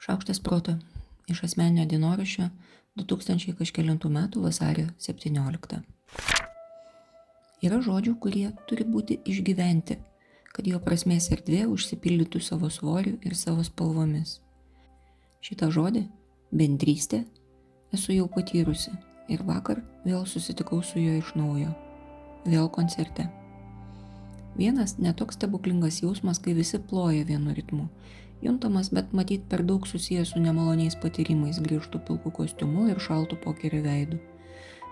Šaukštas proto iš asmeninio dienoraščio 2000 kažkėlintų metų vasario 17. Yra žodžių, kurie turi būti išgyventi, kad jo prasmės erdvė užsipildytų savo svoriu ir savo spalvomis. Šitą žodį - bendrystė - esu jau patyrusi ir vakar vėl susitikau su juo iš naujo. Vėl koncerte. Vienas netoks stebuklingas jausmas, kai visi ploja vienu ritmu juntamas, bet matyt per daug susijęs su nemaloniais patyrimais grįžtų pilkų kostiumu ir šaltų pokerio veidu.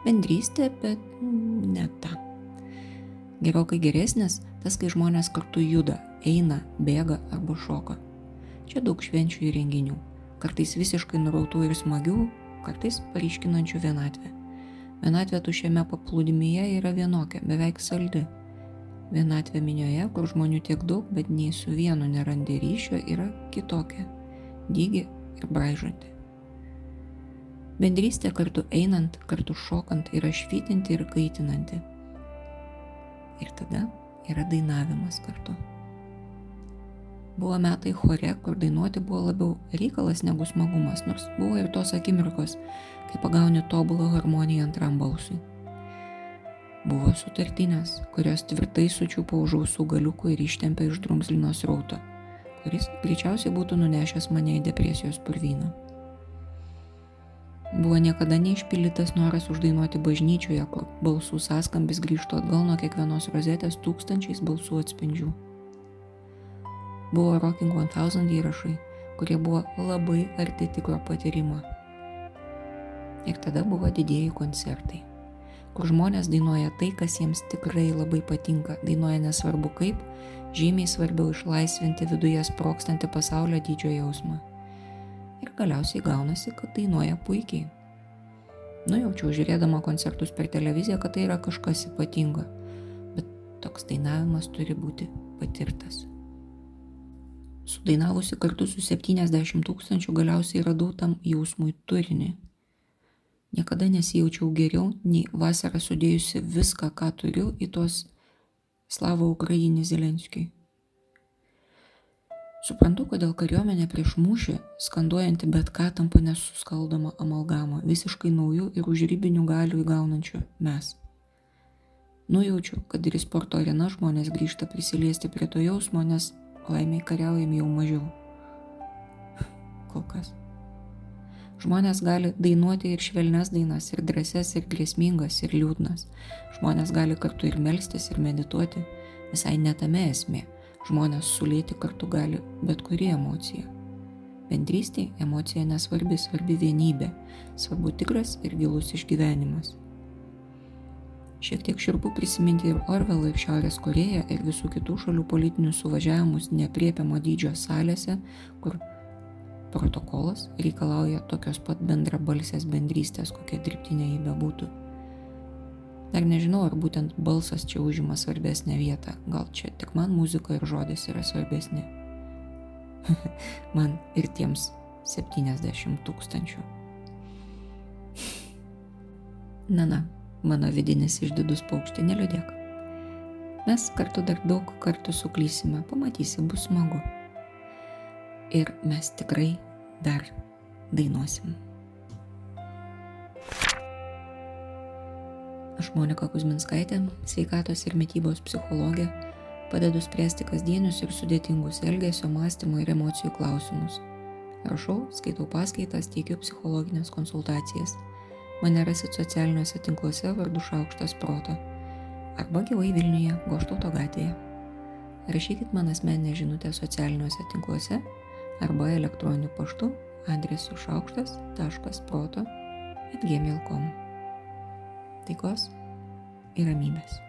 Bendrystė, bet mm, ne ta. Gerokai geresnis tas, kai žmonės kartu juda, eina, bėga arba šoka. Čia daug švenčių ir renginių. Kartais visiškai nurautų ir smagių, kartais paryškinančių vienatvę. Vienatvė tušiame paplūdimyje yra vienokia, beveik saldi Vienatvė minioje, kur žmonių tiek daug, bet nei su vienu nerandi ryšio, yra kitokia - dygi ir braižanti. Bendrystė kartu einant, kartu šokant yra švytinti ir kaitinanti. Ir tada yra dainavimas kartu. Buvo metai chore, kur dainuoti buvo labiau reikalas negu smagumas, nors buvo ir tos akimirkos, kai pagauni tobulą harmoniją antram balsui buvo sutartinės, kurios tvirtai sučiupo už ausų galiukų ir ištempė iš drumzlino srauto, kuris greičiausiai būtų nunešęs mane į depresijos purvyną. Buvo niekada neišpildytas noras uždainuoti bažnyčioje, kur balsų sąskambis grįžtų atgal nuo kiekvienos rozetės tūkstančiais balsų atspindžių. Buvo Rocking 1000 įrašai, kurie buvo labai arti tikro patyrimo. Ir tada buvo didėjai koncertai kur žmonės dainuoja tai, kas jiems tikrai labai patinka, dainuoja nesvarbu kaip, žymiai svarbiau išlaisvinti viduje sprokstantį pasaulio dydžio jausmą. Ir galiausiai gaunasi, kad dainuoja puikiai. Nujaučiau žiūrėdama koncertus per televiziją, kad tai yra kažkas ypatingo, bet toks dainavimas turi būti patirtas. Sudainavusi kartu su 70 tūkstančių galiausiai radau tam jausmui turinį Niekada nesijaučiau geriau, nei vasarą sudėjusi viską, ką turiu į tuos Slavo Ukrainį Zelenskiui. Suprantu, kodėl kariuomenė prieš mūšį, skanduojanti bet ką tampa nesuskaldoma amalgama, visiškai naujų ir užrybinių galių įgaunančių mes. Nujaučiu, kad ir į sporto areną žmonės grįžta prisiliesti prie to jausmo, nes laimiai kariaujami jau mažiau. Kol kas. Žmonės gali dainuoti ir švelnes dainas, ir drąses, ir grėsmingas, ir liūdnas. Žmonės gali kartu ir melstis, ir medituoti. Visai netame esmė. Žmonės sulėti kartu gali bet kuri emocija. Bendrystė emocija nesvarbi, svarbi vienybė, svarbu tikras ir gilus išgyvenimas. Šiek tiek širpu prisiminti ir Orvelą, ir Šiaurės Koreją, ir visų kitų šalių politinius suvažiavimus nepriepiamo dydžio salėse, kur protokolas reikalauja tokios pat bendrabalsės bendrystės, kokia dirbtinė jį bebūtų. Dar nežinau, ar būtent balsas čia užima svarbesnę vietą, gal čia tik man muzika ir žodis yra svarbesni. man ir tiems 70 tūkstančių. Na, na, mano vidinis išdidus paukštė, neliūdėk. Mes kartu dar daug kartų suklysime, pamatysi, bus smagu ir mes tikrai dar dainuosim. Aš Monika Kuzminskaitė, sveikatos ir mytybos psichologė, padedu spręsti kasdienius ir sudėtingus elgesio, mąstymo ir emocijų klausimus. Rašau, skaitau paskaitas, teikiu psichologinės konsultacijas. Mane rasit socialiniuose tinkluose vardu Šaukštas Proto arba gyvai Vilniuje, Goštauto gatvėje. Rašykit man asmeninę žinutę socialiniuose tinkluose arba elektroniniu paštu adresu šaukštas.proto atgmail.com. Taikos ir ramybės.